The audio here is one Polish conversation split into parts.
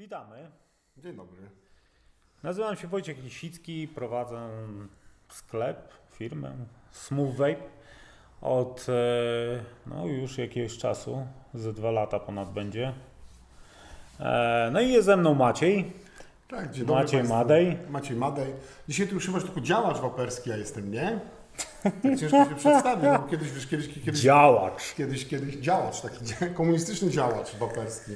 Witamy. Dzień dobry. Nazywam się Wojciech Lisicki, prowadzę sklep, firmę Smooth Vape od e, no, już jakiegoś czasu, ze dwa lata ponad będzie. E, No i jest ze mną Maciej. Tak, dzień dobry Maciej Państwu. Madej. Maciej Madej. Dzisiaj ty już chyba tylko działacz waperski, ja jestem, nie? Tak ciężko się przedstawić, bo kiedyś, wiesz, kiedyś, kiedyś, Działacz. kiedyś, kiedyś działacz, taki komunistyczny działacz waperski.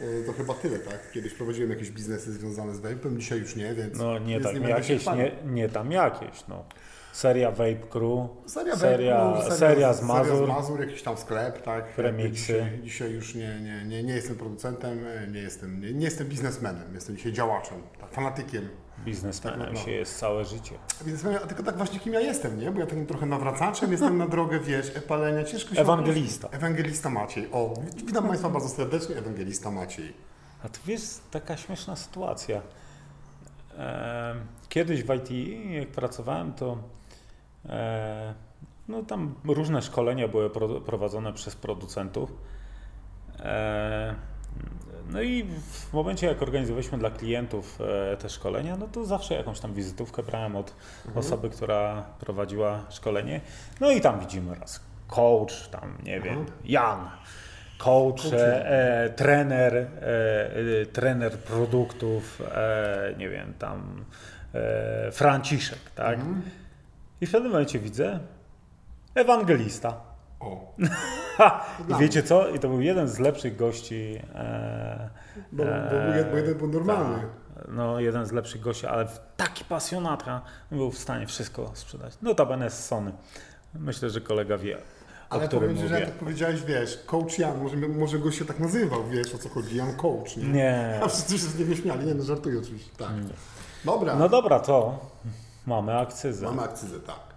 Y, To chyba tyle, tak? Kiedyś prowadziłem jakieś biznesy związane z vape'em, dzisiaj już nie, więc No nie tak się jakieś, nie, nie tam jakieś. No. Seria Vape Crew, Seria, seria, seria, seria, z Seria Mazur. z Mazur, jakiś tam sklep, tak? Premixy. Dzisiaj, dzisiaj już nie, nie, nie, nie jestem producentem, e, nie jestem, nie, nie jestem biznesmenem, jestem dzisiaj działaczem, tak, fanatykiem. Biznesmenem Tak, się jest całe życie. Więc ja, tylko tak właśnie kim ja jestem, nie? Bo ja takim trochę nawracaczem jestem na drogę, wiesz, epalenia, ciężko się... Ewangelista. Ewangelista Maciej. O, witam Państwa bardzo serdecznie, Ewangelista Maciej. A tu jest taka śmieszna sytuacja. Kiedyś w IT, jak pracowałem, to no tam różne szkolenia były pro- prowadzone przez producentów. E, No i w momencie, jak organizowaliśmy dla klientów e, te szkolenia, no to zawsze jakąś tam wizytówkę brałem od osoby, która prowadziła szkolenie. No i tam widzimy raz coach, tam nie wiem, Jan, coach, e, e, trener, e, e, trener produktów, e, nie wiem, tam e, Franciszek, tak? I w pewnym momencie widzę ewangelista. O, I wiecie co? I to był jeden z lepszych gości. E, bo, bo, bo, jed- bo jeden był normalny. tak. no, jeden z lepszych gości, ale w taki pasjonata był w stanie wszystko sprzedać. Notabene z Sony. Myślę, że kolega wie, o Ale powiem Ci, że mówię. jak tak powiedziałeś, wiesz, coach Jan, może, może go się tak nazywał, wiesz o co chodzi, Jan Coach, nie? Nie. A wszyscy się z niego śmiali, nie no, żartuję oczywiście, tak. Dobra, No dobra, to mamy akcyzę. mamy akcyzę, tak.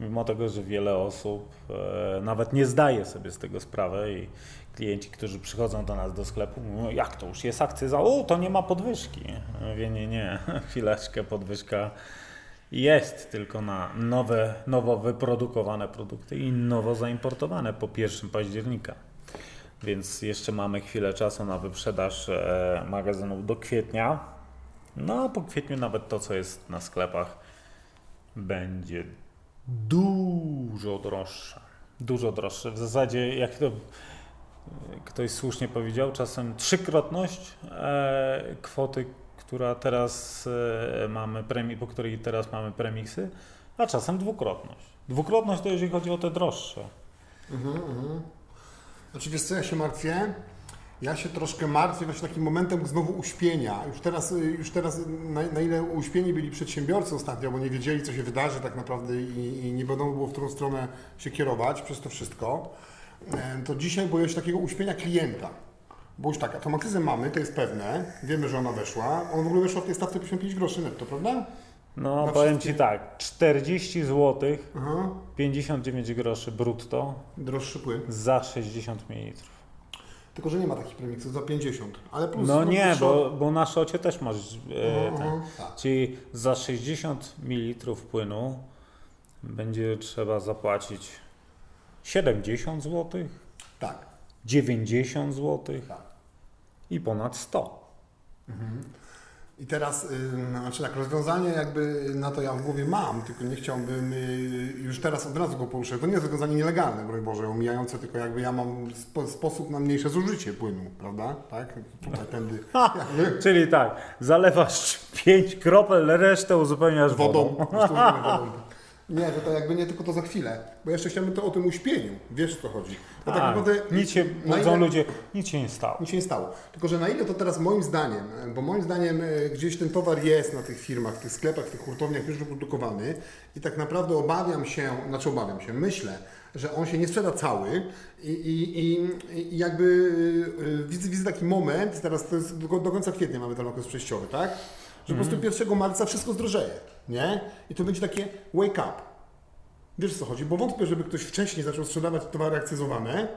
Mimo tego, że wiele osób e, nawet nie zdaje sobie z tego sprawy i klienci, którzy przychodzą do nas do sklepu mówią, jak to już jest akcyza? O, to nie ma podwyżki. Mówię, nie, nie, chwileczkę, podwyżka jest tylko na nowe, nowo wyprodukowane produkty i nowo zaimportowane po 1 października. Więc jeszcze mamy chwilę czasu na wyprzedaż e, magazynów do kwietnia. No a po kwietniu nawet to, co jest na sklepach, będzie dużo droższe. Dużo droższe. W zasadzie, jak to e, ktoś słusznie powiedział, czasem trzykrotność e, kwoty, która teraz e, mamy, premi, po której teraz mamy premiksy, a czasem dwukrotność. Dwukrotność to jeżeli chodzi o te droższe. Znaczy wiesz co, ja się martwię? Ja się troszkę martwię właśnie takim momentem znowu uśpienia. Już teraz, już teraz na, na ile uśpieni byli przedsiębiorcy ostatnio, bo nie wiedzieli, co się wydarzy tak naprawdę i, i nie wiadomo było, w którą stronę się kierować przez to wszystko, to dzisiaj boję się takiego uśpienia klienta. Bo już tak, automatyzm mamy, to jest pewne, wiemy, że ona weszła. Ona w ogóle weszła w tej stawce 55 groszy netto, prawda? No, Na powiem wszystkie- Ci tak, 40 zł, Aha, 59 groszy brutto droższy płyn. za 60 ml. Tylko, że nie ma takich premiksów za 50, ale plus... No nie, bo, bo na szocie też masz e, ten. aha, tak. Czyli za 60 ml płynu będzie trzeba zapłacić 70 zł, Tak, 90 zł tak. i ponad 100. I teraz, znaczy tak, rozwiązanie jakby na to ja w głowie mam, tylko nie chciałbym y, już teraz od razu go poruszać. To nie jest rozwiązanie nielegalne, broń Boże, omijające, tylko jakby ja mam spo, sposób na mniejsze zużycie płynu, prawda? Tak? Tutaj tędy Ha! Czyli tak, zalewasz 5 kropel, resztę uzupełniasz wodą. wodą. Nie, że to jakby nie tylko to za chwilę, bo jeszcze chciałbym to o tym uśpieniu. Wiesz o co chodzi. Bo tak A, naprawdę nic się, budzą ile- ludzie, nic się nie stało. Nic się nie stało. Tylko, że na ile to teraz moim zdaniem, bo moim zdaniem e, gdzieś ten towar jest na tych firmach, w tych sklepach, w tych hurtowniach już wyprodukowany i tak naprawdę obawiam się, znaczy obawiam się, myślę, że on się nie sprzeda cały i, i, i, jakby e, widzę, widzę taki moment, teraz to jest do, do końca kwietnia mamy ten okres przejściowy, tak? Że po prostu 1 marca wszystko zdrożeje, nie? I to będzie takie wake up. Wiesz o co chodzi? Bo wątpię, żeby ktoś wcześniej zaczął sprzedawać towary akcyzowane,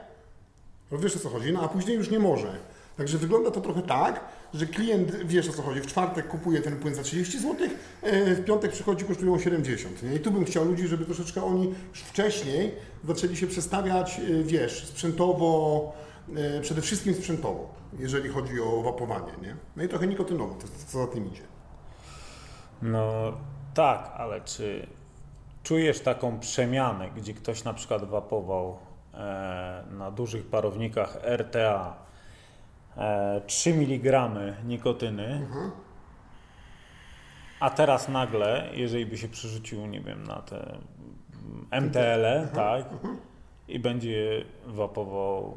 no wiesz o co chodzi, no a później już nie może. Także wygląda to trochę tak, że klient, wiesz o co chodzi, w czwartek kupuje ten płyn za 30 zł, e, w piątek przychodzi, kosztują 70. Nie? I tu bym chciał ludzi, żeby troszeczkę oni już wcześniej zaczęli się przestawiać, e, wiesz, sprzętowo, e, przede wszystkim sprzętowo, jeżeli chodzi o wapowanie, nie? No i trochę nikotynowo, to co za tym idzie. No tak, ale czy czujesz taką przemianę, gdzie ktoś na przykład wapował e, na dużych parownikach RTA e, 3 mg nikotyny, a teraz nagle, jeżeli by się przerzucił, nie wiem, na te MTL, tak, i będzie wapował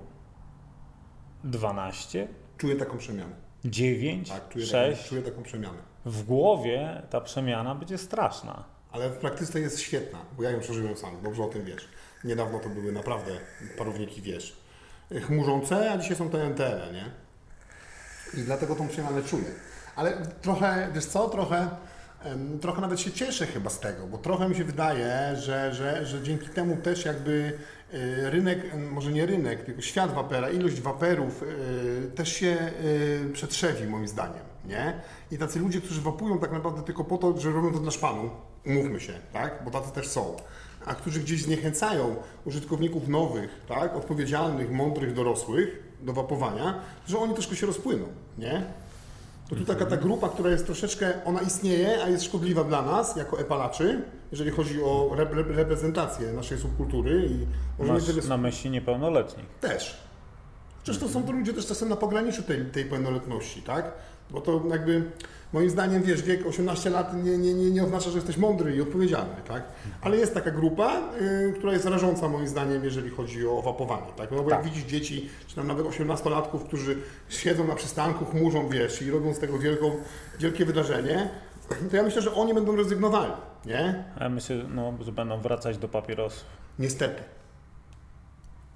12, Czuję taką przemianę. 9, Tak, czuję, 6, Taką, czuję taką przemianę. W głowie ta przemiana będzie straszna. Ale w praktyce jest świetna, bo ja ją przeżyłem sam, dobrze o tym wiesz. Niedawno to były naprawdę parowniki, wiesz, chmurzące, a dzisiaj są te NTL, nie? I dlatego tą przemianę czuję. Ale trochę, wiesz co, trochę, trochę nawet się cieszę chyba z tego, bo trochę mi się wydaje, że, że, że dzięki temu też jakby y, rynek, może nie rynek, tylko świat wapera, ilość waperów y, też się y, przetrzewi moim zdaniem, nie? I tacy ludzie, którzy wapują tak naprawdę tylko po to, że robią to dla szpanu, umówmy się, tak? Bo tacy też są. A którzy gdzieś zniechęcają użytkowników nowych, tak? Odpowiedzialnych, mądrych, dorosłych do wapowania, że oni troszkę się rozpłyną, nie? To tu taka ta grupa, która jest troszeczkę, ona istnieje, a jest szkodliwa dla nas, jako epalaczy, jeżeli chodzi o rep- rep- reprezentację naszej subkultury i Masz na myśli niepełnoletnich. też. Chociaż to są to ludzie też czasem na pograniczu tej, tej pełnoletności, tak? Bo to jakby, moim zdaniem, wiesz, wiek 18 lat nie, nie, nie, nie oznacza, że jesteś mądry i odpowiedzialny, tak? Ale jest taka grupa, y, która jest rażąca moim zdaniem, jeżeli chodzi o wapowanie, tak? No bo jak Tak. widzisz dzieci, czy tam nawet 18-latków, którzy siedzą na przystanku, chmurzą, wiesz, i robią z tego wielką, wielkie wydarzenie, to ja myślę, że oni będą rezygnowali, nie? A Ja myślę, no, że będą wracać do papierosów. Niestety.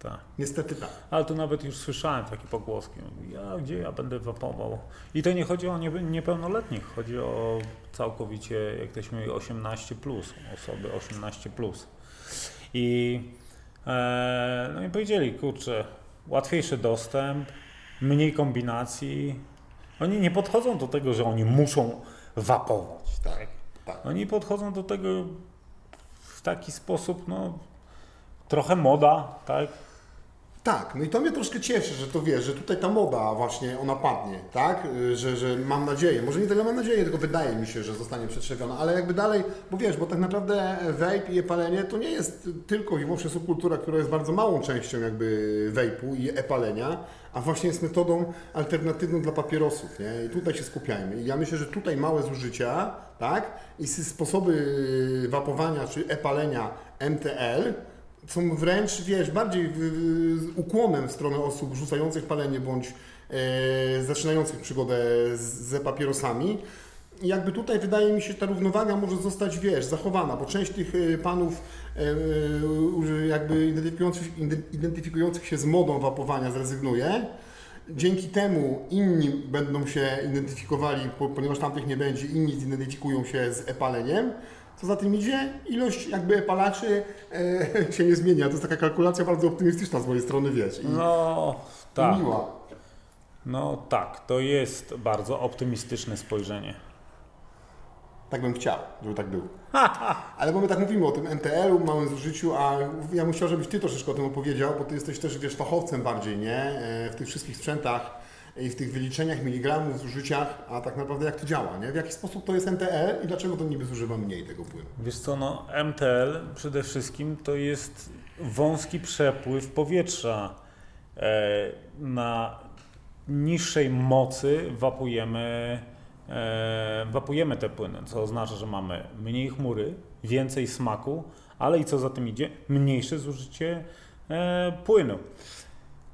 Tak. Niestety tak. Ale tu nawet już słyszałem takie pogłoski. Ja gdzie ja będę wapował? I to nie chodzi o nie, niepełnoletnich, chodzi o całkowicie, jak ktoś mówi, 18 plus, osoby 18 plus. I e, no i powiedzieli, kurczę, łatwiejszy dostęp, mniej kombinacji. Oni nie podchodzą do tego, że oni muszą wapować. Tak, tak. Oni podchodzą do tego w taki sposób, no trochę moda, tak? Tak, no i to mnie troszkę cieszy, że to wiesz, że tutaj ta moda właśnie ona padnie, tak? Y, Że, że mam nadzieję, może nie tyle mam nadzieję, tylko wydaje mi się, że zostanie przetrzebiona, ale jakby dalej, bo wiesz, bo tak naprawdę vape i palenie to nie jest tylko i wyłącznie subkultura, która jest bardzo małą częścią jakby vape'u i e-palenia, a właśnie jest metodą alternatywną dla papierosów, nie? I tutaj się skupiajmy. I ja myślę, że tutaj małe zużycia, tak? I sposoby wapowania czy e-palenia MTL są wręcz, wiesz, bardziej w, w, ukłonem w stronę osób rzucających palenie bądź e, zaczynających przygodę z, ze papierosami. I jakby tutaj wydaje mi się, ta równowaga może zostać, wiesz, zachowana, bo część tych e, panów e, e, jakby identyfikujących, identyfikujących się z modą wapowania zrezygnuje. Dzięki temu inni będą się identyfikowali, po- ponieważ tamtych nie będzie, inni zidentyfikują się z e-paleniem. Co za tym idzie, ilość jakby e-palaczy e, się nie zmienia. To jest taka kalkulacja bardzo optymistyczna z mojej strony, wiesz. No, tak. miła. No tak, to jest bardzo optymistyczne spojrzenie. Tak bym chciał, żeby tak było. Ale bo my tak mówimy o tym MTL-u, małym zużyciu, a ja bym chciał, żebyś Ty troszeczkę o tym opowiedział, bo Ty jesteś też, wiesz, fachowcem bardziej, nie? E, W tych wszystkich sprzętach i w tych wyliczeniach miligramów, zużyciach, a tak naprawdę jak to działa, nie? W jaki sposób to jest MTL i dlaczego to niby zużywa mniej tego płynu? Wiesz co, no MTL przede wszystkim to jest wąski przepływ powietrza. E, na niższej mocy wapujemy, e, wapujemy te płyny, co oznacza, że mamy mniej chmury, więcej smaku, ale i co za tym idzie, mniejsze zużycie e, płynu.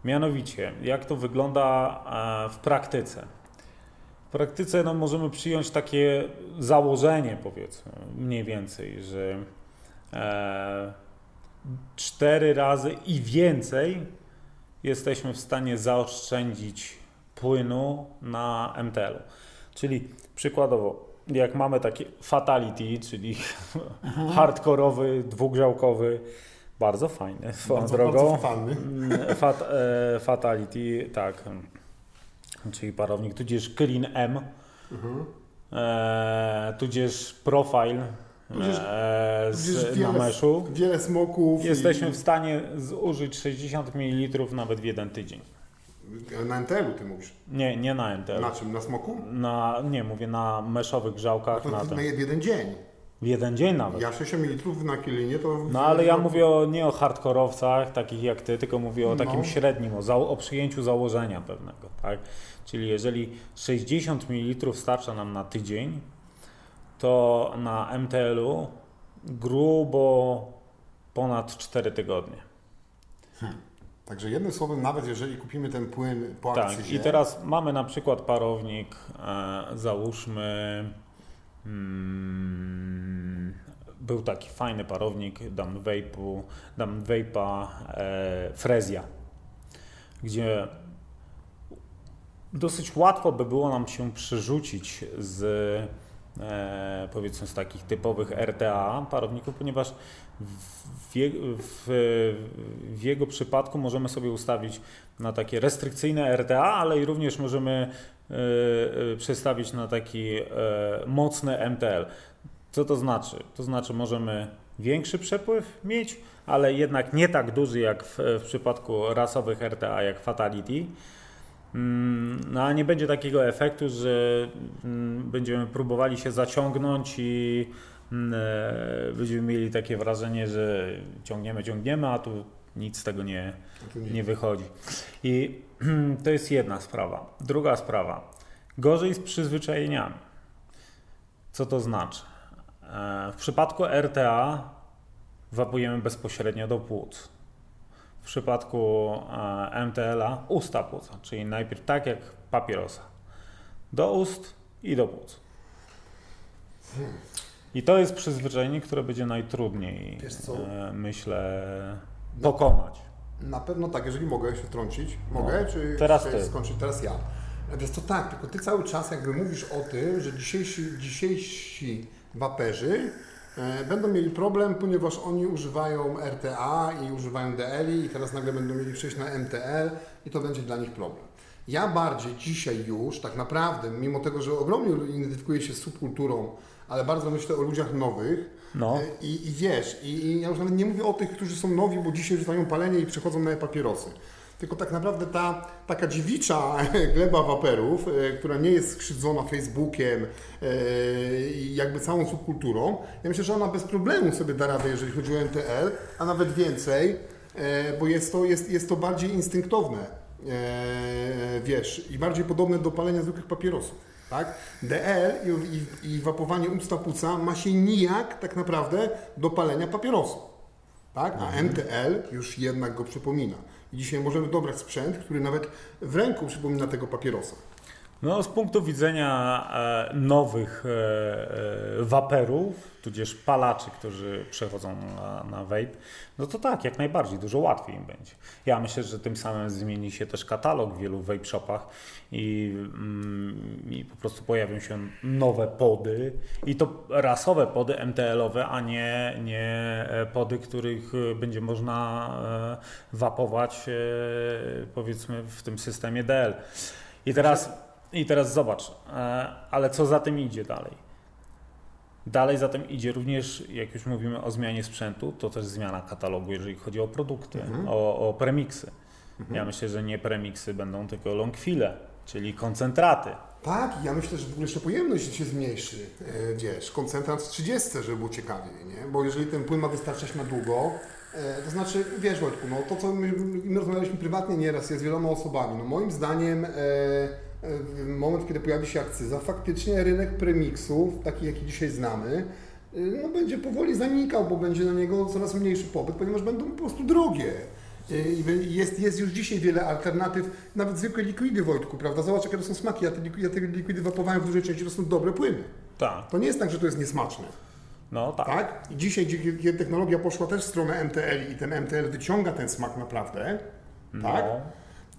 Mianowicie, jak to wygląda e, w praktyce? W praktyce no, możemy przyjąć takie założenie, powiedzmy, mniej więcej, że e, cztery razy i więcej jesteśmy w stanie zaoszczędzić płynu na MTL-u. Czyli przykładowo, jak mamy takie fatality, czyli hardkorowy, dwugrzałkowy, bardzo fajny, swoją Bardzo, drogą. bardzo. Mm, Fat, e, fatality, tak. Czyli parownik, tudzież Clean M, e, tudzież Profile Tudzież- e, tudzież z wiele- nameszu. Wiele smoków. Jesteśmy i... w stanie zużyć 60 ml nawet w jeden tydzień. Na NTL-u ty mówisz. Nie, nie na NTL. Na czym? Na smoku? Na, nie, mówię na meszowych grzałkach. To na na jeden dzień. W jeden dzień nawet. Ja 6 ml na kielinie to... No ale ja mówię o, nie o hardkorowcach takich jak ty, tylko mówię o No. takim średnim, o, za, o przyjęciu założenia pewnego, tak? Czyli jeżeli 60 ml starcza nam na tydzień, to na MTL-u grubo ponad 4 tygodnie. Także jednym słowem, nawet jeżeli kupimy ten płyn po Tak, akcyzie... i teraz mamy na przykład parownik, e, załóżmy, mm, był taki fajny parownik Dam Vape'u, Dam Vape'a e, Frezja, gdzie dosyć łatwo by było nam się przerzucić z e, powiedzmy z takich typowych RTA parowników, ponieważ w, w, w jego przypadku możemy sobie ustawić na takie restrykcyjne RTA, ale i również możemy przestawić na taki e, mocny MTL. Co to znaczy? To znaczy możemy większy przepływ mieć, ale jednak nie tak duży jak w, w przypadku rasowych RTA jak Fatality. Mm, No a nie będzie takiego efektu, że mm, będziemy próbowali się zaciągnąć i mm, e, będziemy mieli takie wrażenie, że ciągniemy, ciągniemy, a tu nic z tego nie, nie. wychodzi. I to jest jedna sprawa. Druga sprawa. Gorzej z przyzwyczajeniami. Co to znaczy? E, W przypadku RTA wapujemy bezpośrednio do płuc. W przypadku e, MTL-a usta płuca, czyli najpierw tak jak papierosa. Do ust i do płuc. I to jest przyzwyczajenie, które będzie najtrudniej, e, myślę, pokonać. Na pewno tak, jeżeli mogę się wtrącić. Mogę? No. Czy Teraz ty. skończyć? Teraz ja. Wiesz to tak, tylko ty cały czas jakby mówisz o tym, że dzisiejsi, dzisiejsi waperzy e, będą mieli problem, ponieważ oni używają RTA i używają DL i teraz nagle będą mieli przejść na MTL i to będzie dla nich problem. Ja bardziej dzisiaj już, tak naprawdę, mimo tego, że ogromnie identyfikuję się z subkulturą, ale bardzo myślę o ludziach nowych, No. E, I, I wiesz, i, ja już nawet nie mówię o tych, którzy są nowi, bo dzisiaj używają palenie i przechodzą na papierosy. Tylko tak naprawdę ta taka dziewicza gleba waperów, e, która nie jest skrzywdzona Facebookiem e, i jakby całą subkulturą, ja myślę, że ona bez problemu sobie da radę, jeżeli chodzi o MTL, a nawet więcej, bo jest to, jest, jest to bardziej instynktowne, wiesz, i bardziej podobne do palenia zwykłych papierosów. Tak? DL i, i, i wapowanie usta płuca ma się nijak tak naprawdę do palenia papierosu. Tak? A MTL już jednak go przypomina. I dzisiaj możemy dobrać sprzęt, który nawet w ręku przypomina tego papierosa. No, z punktu widzenia e, nowych e, e, waperów, tudzież palaczy, którzy przechodzą na, na vape, no to tak, jak najbardziej, dużo łatwiej im będzie. Ja myślę, że tym samym zmieni się też katalog w wielu vape shopach i, mm, i po prostu pojawią się nowe pody i to rasowe pody MTL-owe, a nie, nie pody, których będzie można wapować powiedzmy w tym systemie DL. I teraz i teraz zobacz, e, ale co za tym idzie dalej? Dalej za tym idzie również, jak już mówimy o zmianie sprzętu, to też zmiana katalogu, jeżeli chodzi o produkty, o, o premiksy. Ja myślę, że nie premiksy będą tylko longfile, czyli koncentraty. Tak, ja myślę, że w ogóle jeszcze pojemność się zmniejszy, e, wiesz, koncentrat w 30, żeby było ciekawiej, nie? Bo jeżeli ten płyn ma wystarczać na długo, e, to znaczy, wiesz Wojtku, no to co my, my rozmawialiśmy prywatnie nieraz, jest z wieloma osobami, no moim zdaniem e, moment, kiedy pojawi się akcyza, faktycznie rynek premiksów, taki jaki dzisiaj znamy, e, no będzie powoli zanikał, bo będzie na niego coraz mniejszy popyt, ponieważ będą po prostu drogie. I Jest, jest już dzisiaj wiele alternatyw, nawet zwykłe likwidy, Wojtku, prawda? Zobacz, jakie to są smaki. Ja te, ja te likwidy wapowałem w dużej części, to są dobre płyny. Tak, To nie jest tak, że to jest niesmaczne, no tak. tak? I dzisiaj, gdzie- gdzie technologia poszła też w stronę MTL i ten MTL wyciąga ten smak naprawdę, tak? No.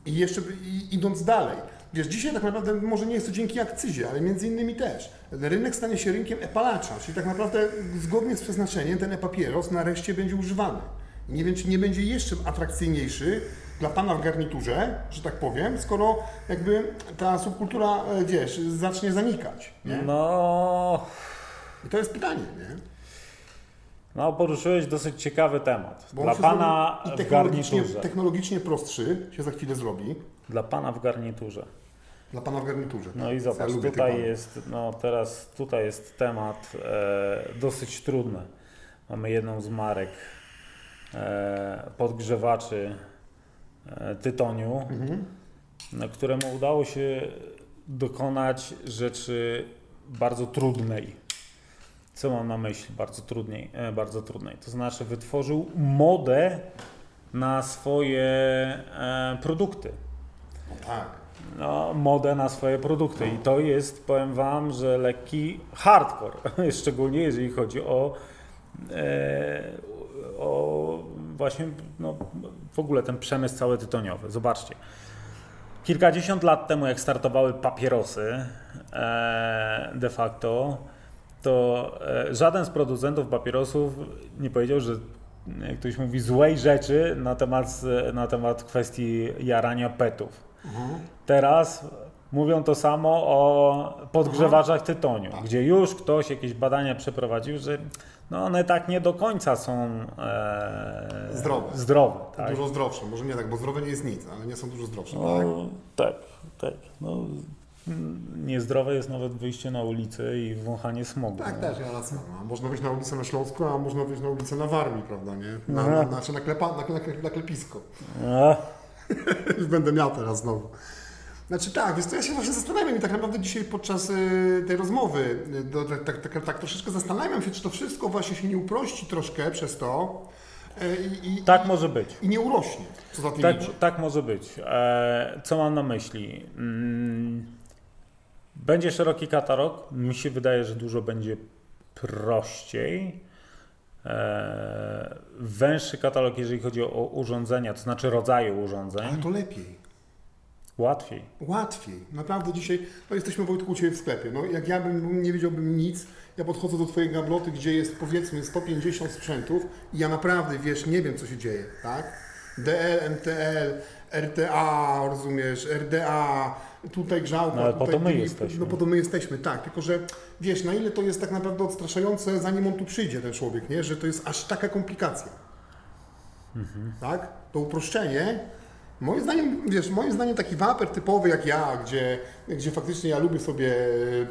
I jeszcze i, idąc dalej. Wiesz, dzisiaj tak naprawdę może nie jest to dzięki akcyzie, ale między innymi też. Rynek stanie się rynkiem epalacza, czyli tak naprawdę zgodnie z przeznaczeniem ten e-papieros nareszcie będzie używany. Nie wiem, czy nie będzie jeszcze atrakcyjniejszy dla pana w garniturze, że tak powiem, skoro jakby ta subkultura, e, wiesz, zacznie zanikać. Nie? No, I to jest pytanie, nie? no, poruszyłeś dosyć ciekawy temat. Bo Dla pana i w garniturze. technologicznie prostszy się za chwilę zrobi. Dla pana w garniturze. Dla pana w garniturze. No i zobacz, lubię tutaj jest, no teraz tutaj jest temat e, dosyć trudny. Mamy jedną z marek e, podgrzewaczy e, tytoniu, Mhm. na któremu udało się dokonać rzeczy bardzo trudnej. Co mam na myśli? Bardzo trudniej, e, bardzo trudnej. To znaczy wytworzył modę na swoje e, produkty. No tak. No, modę na swoje produkty. I to jest, powiem Wam, że lekki hardcore. Szczególnie jeżeli chodzi o, e, o właśnie no, w ogóle ten przemysł cały tytoniowy. Zobaczcie. Kilkadziesiąt lat temu, jak startowały papierosy, e, de facto, to e, żaden z producentów papierosów nie powiedział, że jak ktoś mówi złej rzeczy na temat, na temat kwestii jarania petów. Mhm. Teraz mówią to samo o podgrzewaczach tytoniu, Tak. gdzie już ktoś jakieś badania przeprowadził, że no one tak nie do końca są e, Zdrowe. zdrowe tak? Dużo zdrowsze. Może nie tak, bo zdrowe nie jest nic, ale nie są dużo zdrowsze. tak? No, tak, tak. No, mm, niezdrowe jest nawet wyjście na ulicę i wąchanie smogu. Tak, no. też, ja rację. No, można wyjść na ulicę na Śląsku, a można wyjść na ulicę na Warmii, prawda, nie? Na, Aha. na, znaczy na, klepa, na, na, na klepisko. A, Już będę miał teraz znowu. Znaczy tak, więc to ja się właśnie zastanawiam i tak naprawdę dzisiaj podczas y, tej rozmowy y, do, tak, tak, tak, tak troszeczkę zastanawiam się, czy to wszystko właśnie się nie uprości troszkę przez to y, i, i, tak może być. i nie urośnie, co za tym Tak, idzie. tak może być. E, co mam na myśli? Mm, będzie szeroki katalog. Mi się wydaje, że dużo będzie prościej. E, węższy katalog, jeżeli chodzi o urządzenia, to znaczy rodzaje urządzeń, Ale to lepiej. łatwiej. Łatwiej. Naprawdę dzisiaj, no jesteśmy Wojtku u Ciebie w sklepie. No jak ja bym nie wiedziałbym nic, ja podchodzę do Twojej gabloty, gdzie jest powiedzmy 150 sprzętów i ja naprawdę, wiesz, nie wiem co się dzieje, tak? DL, MTL, RTA, rozumiesz, RDA, tutaj grzałka, No, ale po tutaj to my tymi- jesteśmy. No po to my jesteśmy, tak. Tylko, że wiesz, na ile to jest tak naprawdę odstraszające, zanim on tu przyjdzie, ten człowiek, nie? Że to jest aż taka komplikacja. Mhm. Tak? To uproszczenie Moim zdaniem, wiesz, moim zdaniem taki waper typowy jak ja, gdzie, gdzie faktycznie ja lubię sobie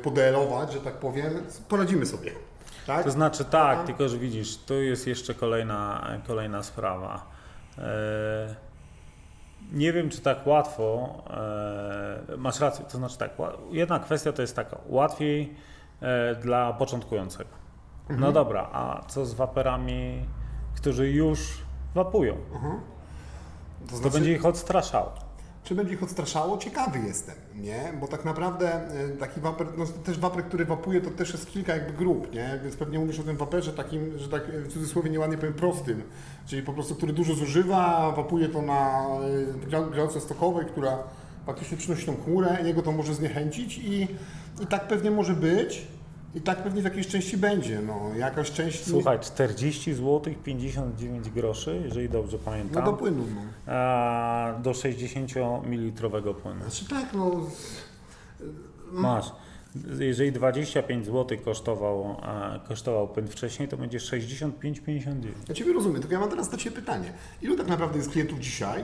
podelować, że tak powiem, poradzimy sobie. Tak? To znaczy tak, tylko że widzisz, tu jest jeszcze kolejna, kolejna sprawa. E, nie wiem, czy tak łatwo, e, masz rację, to znaczy tak, jedna kwestia to jest taka, łatwiej e, dla początkującego. No dobra, a co z waperami, którzy już wapują? to To znaczy, będzie ich odstraszało. Czy będzie ich odstraszało? Ciekawy jestem, nie? Bo tak naprawdę y, taki waper, no też waper, który wapuje, to też jest kilka jakby grup, nie? Więc pewnie mówisz o tym waperze takim, że tak w cudzysłowie nieładnie powiem prostym, czyli po prostu, który dużo zużywa, wapuje to na gra- grzałce stokowej, która faktycznie przynosi tą chmurę, jego to może zniechęcić i, i tak pewnie może być. I tak pewnie w jakiejś części będzie, no, jakaś część... Słuchaj, 40 zł 59 groszy, jeżeli dobrze No pamiętam, do płynu, no. a do 60 ml płynu. Znaczy tak, no... Masz. Jeżeli 25 zł kosztował, e, kosztował płyn wcześniej, to będzie 65,59. Ja Ciebie rozumiem, tylko ja mam teraz do Ciebie pytanie. Ilu tak naprawdę jest klientów dzisiaj,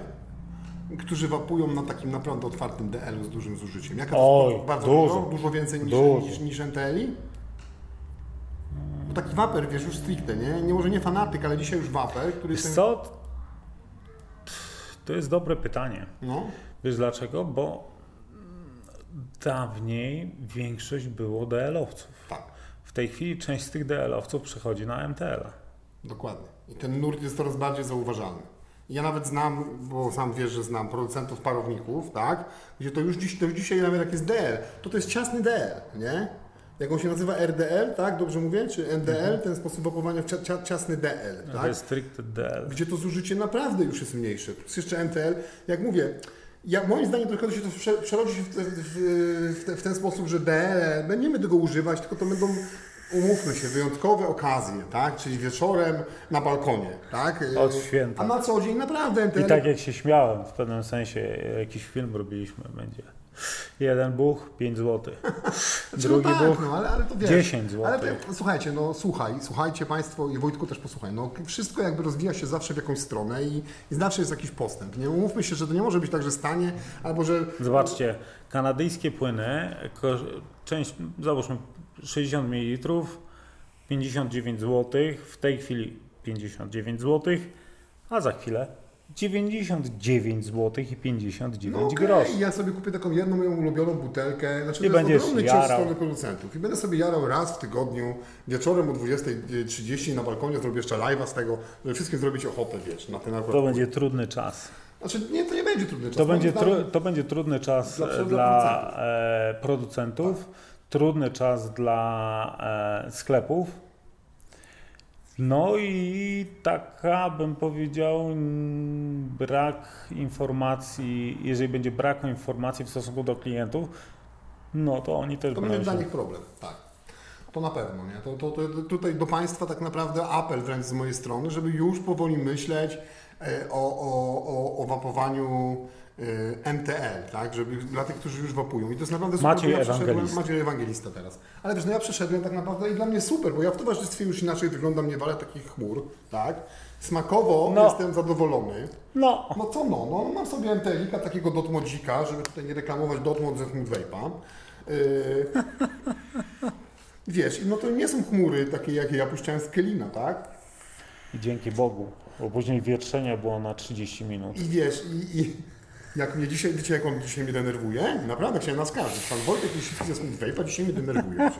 którzy wapują na takim naprawdę otwartym DL-u z dużym zużyciem? Jaka to Oj, jest bardzo dużo. dużo? Dużo więcej niż, Dużo. niż, niż NTL-i? Bo taki waper, wiesz, już stricte, nie? nie? Może nie fanatyk, ale dzisiaj już waper, który Wiesz jest... co? To jest dobre pytanie. No, Wiesz dlaczego? Bo dawniej większość było DL-owców. tak, W tej chwili część z tych DL-owców przechodzi na MTL. dokładnie. I ten nurt jest coraz bardziej zauważalny. Ja nawet znam, bo sam wiesz, że znam producentów parowników, tak? Gdzie to już, dziś, to już dzisiaj nawet jak jest DL, to to jest ciasny DL, nie? Jak on się nazywa RDL, tak? Dobrze mówię? Czy NDL? Ten sposób wapowania w cia, cia, ciasny DL, To tak? jest stricte DL. Gdzie to zużycie naprawdę już jest mniejsze. Plus jeszcze NTL, jak mówię, ja, moim zdaniem trochę to się to prze- przerodzi w, w, w, w ten sposób, że DL, będziemy tego używać, tylko to będą, umówmy się, wyjątkowe okazje, tak? Czyli wieczorem na balkonie, tak? Od święta. A na co dzień naprawdę NTL... I tak jak się śmiałem, w pewnym sensie jakiś film robiliśmy, będzie Jeden buch 5 zł. Znaczy, Drugi no tak, buch no, ale, ale to wiesz, 10 zł. Ale to, słuchajcie, no słuchaj, słuchajcie Państwo i Wojtku też posłuchaj, no wszystko jakby rozwija się zawsze w jakąś stronę i, i zawsze jest jakiś postęp. Nie umówmy się, że to nie może być tak, że stanie, albo że... Zobaczcie, kanadyjskie płyny, część, załóżmy 60 ml, 59 zł, w tej chwili 59 zł, a za chwilę 99 zł i 59 No okej, groszy. ja sobie kupię taką jedną moją ulubioną butelkę, znaczy I to będziesz jest ogromny cios producentów. I będę sobie jarał raz w tygodniu, wieczorem o 20.30 na balkonie, zrobię jeszcze live'a z tego, żeby wszystkim zrobić ochotę, wiesz, na ten akurat. To będzie trudny czas. Znaczy nie, to nie będzie trudny czas. To będzie, tru, to będzie trudny czas Dla- dla, dla dla e, producentów, trudny czas dla e, sklepów. No i taka, bym powiedział, brak informacji, jeżeli będzie braku informacji w stosunku do klientów, no to oni też To będą będzie dla nich problem, tak. To na pewno, nie? To, to, to, tutaj do Państwa tak naprawdę apel wręcz z mojej strony, żeby już powoli myśleć e, o, o, o, o wapowaniu MTL, tak? Żeby dla tych, którzy już wapują. I to jest naprawdę super. Maciej ja Ewangelista. Maciej Ewangelista teraz. Ale wiesz, no ja przeszedłem tak naprawdę i dla mnie super, bo ja w towarzystwie już inaczej wyglądam, nie walę takich chmur, tak? Smakowo No. jestem zadowolony. No, No co no, no mam sobie MTL-ika takiego Dotmodzika, żeby tutaj nie reklamować Dotmod ze Smooth Vape'a. Yy, wiesz, no to nie są chmury takie, jakie ja puszczałem z Kelina, tak? i dzięki Bogu, bo później wietrzenie było na 30 minut. I wiesz, i, i jak mnie dzisiaj, wiecie jak on dzisiaj mnie denerwuje? Naprawdę chciałem naskarżyć. Pan Wojtek jeśli ze Smooth Vape'a dzisiaj mnie denerwuje.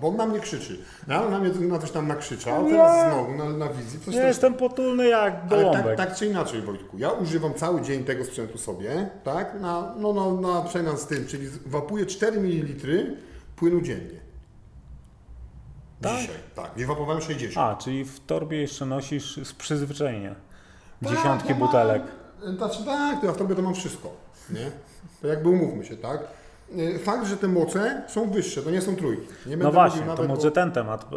Bo on na mnie krzyczy. Rano na mnie na coś tam nakrzyczał, teraz znowu na, na wizji coś tam jestem potulny jak Ale gołąbek. tak, tak czy inaczej, Wojtku, ja używam cały dzień tego sprzętu sobie, tak, na, no, no, na przemian z tym, czyli wapuję 4 ml płynu dziennie. Tak? Dzisiaj, tak, nie wapowałem 60. A, czyli w torbie jeszcze nosisz z przyzwyczajenia Tak, dziesiątki butelek. Znaczy tak, to ja w torbie to mam wszystko, nie? To jakby umówmy się, tak? Y, Fakt, że te moce są wyższe, to nie są trójki. Nie No właśnie, to może o- ten temat,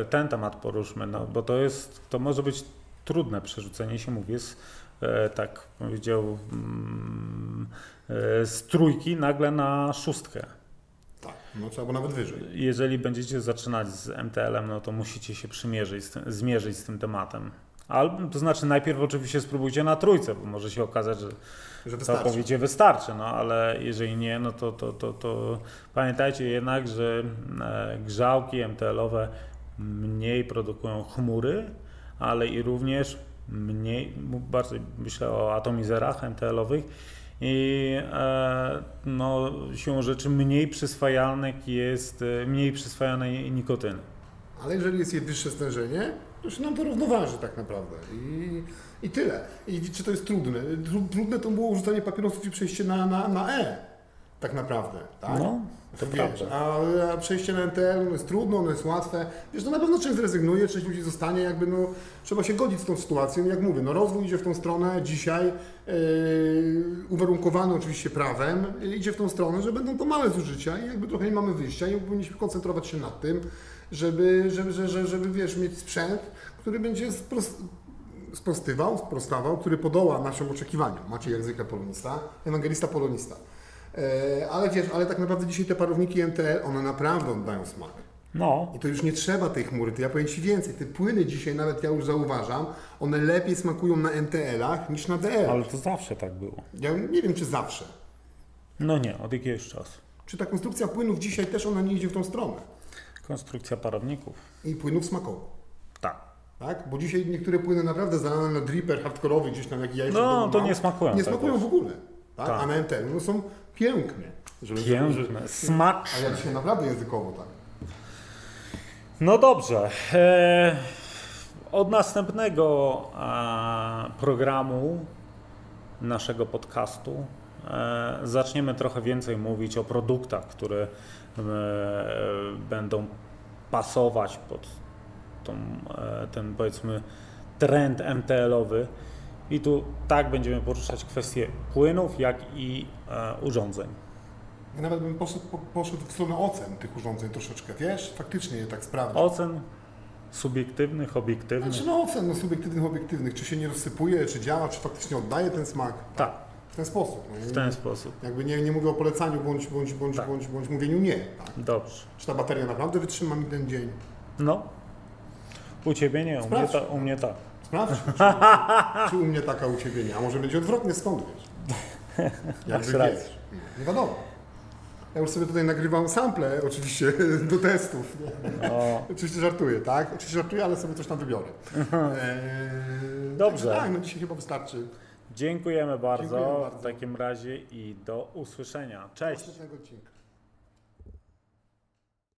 e, ten temat poruszmy, no, bo to jest, to może być trudne przerzucenie się, mówię, z, e, tak powiedział, mm, e, z trójki nagle na szóstkę. Tak, no było nawet wyżej. Jeżeli będziecie zaczynać z MTL-em, no to musicie się przymierzyć, z tym, zmierzyć z tym tematem. Albo, to znaczy najpierw oczywiście spróbujcie na trójce, bo może się okazać, że Że całkowicie wystarczy, no ale jeżeli nie, no to, to, to, to pamiętajcie jednak, że e, grzałki MTL-owe mniej produkują chmury, ale i również mniej, bardziej myślę o atomizerach MTL-owych i e, no, siłą rzeczy mniej przyswajalnych jest, e, mniej przyswajanej nikotyny. Ale jeżeli jest jej wyższe stężenie, to się nam to równoważy tak naprawdę. I, i tyle. I czy to jest trudne? Tru- Trudne to było rzucanie papierosów i przejście na, na, na E. Tak naprawdę. Tak? No, to Wiesz, a, a przejście na NTL no jest trudno, ono jest łatwe. Wiesz, to na pewno część zrezygnuje, część ludzi zostanie, jakby no, trzeba się godzić z tą sytuacją. Jak mówię, no rozwój idzie w tą stronę dzisiaj, yy, uwarunkowany oczywiście prawem, idzie w tą stronę, że będą to małe zużycia i jakby trochę nie mamy wyjścia i powinniśmy koncentrować się nad tym, żeby, żeby, żeby, żeby, wiesz, mieć sprzęt, który będzie spros- sprostywał, sprostawał, który podoła naszym oczekiwaniom. Macie zwykle polonista, ewangelista polonista. E, Ale wiesz, ale tak naprawdę dzisiaj te parowniki MTL, one naprawdę oddają smak. No, I to już nie trzeba tej chmury, to ja powiem Ci więcej. Te płyny dzisiaj, nawet ja już zauważam, one lepiej smakują na MTL-ach niż na DL. ale to zawsze tak było. Ja nie wiem, czy zawsze. No nie, od jakiegoś czasu. Czy ta konstrukcja płynów dzisiaj też ona nie idzie w tą stronę? Konstrukcja parowników. I płynów smakowych. Tak. Tak? Bo dzisiaj niektóre płyny naprawdę zalane na dripper hardkorowy gdzieś tam, jak ja jeszcze No, to nie smakują Nie tak smakują w ogóle. Tak? Tak. A na MTL no są piękne. Żeby, Piękne, żeby- A smaczne. ja dzisiaj naprawdę językowo tak. No dobrze. E, od następnego e, programu naszego podcastu e, zaczniemy trochę więcej mówić o produktach, które będą pasować pod tą, e, ten powiedzmy trend MTL-owy. I tu tak będziemy poruszać kwestie płynów, jak i e, urządzeń. Ja nawet bym poszedł, po, poszedł w stronę ocen tych urządzeń troszeczkę, wiesz? Faktycznie je tak sprawdzić. Ocen subiektywnych, obiektywnych. Znaczy no ocen no, subiektywnych, obiektywnych, czy się nie rozsypuje, czy działa, czy faktycznie oddaje ten smak. Tak. W ten sposób. No, w ten sposób. Jakby nie, nie mówię o polecaniu, bądź, bądź, bądź, Tak. bądź, bądź mówieniu nie. Tak? Dobrze. Czy ta bateria naprawdę wytrzyma mi ten dzień? No. U ciebie nie, u mnie, ta, u mnie tak. Sprawdź, czy, czy u mnie taka u Ciebie nie, a może będzie odwrotnie, skąd wiesz? Jakby wiesz. Nie wiadomo. Ja już sobie tutaj nagrywam sample oczywiście do testów. Nie? Oczywiście żartuję, tak? Oczywiście żartuję, ale sobie coś tam wybiorę. Eee, Dobrze. Tak, no dzisiaj chyba wystarczy. Dziękujemy bardzo, Dziękuję bardzo. w takim razie i do usłyszenia. Cześć. następnego odcinka.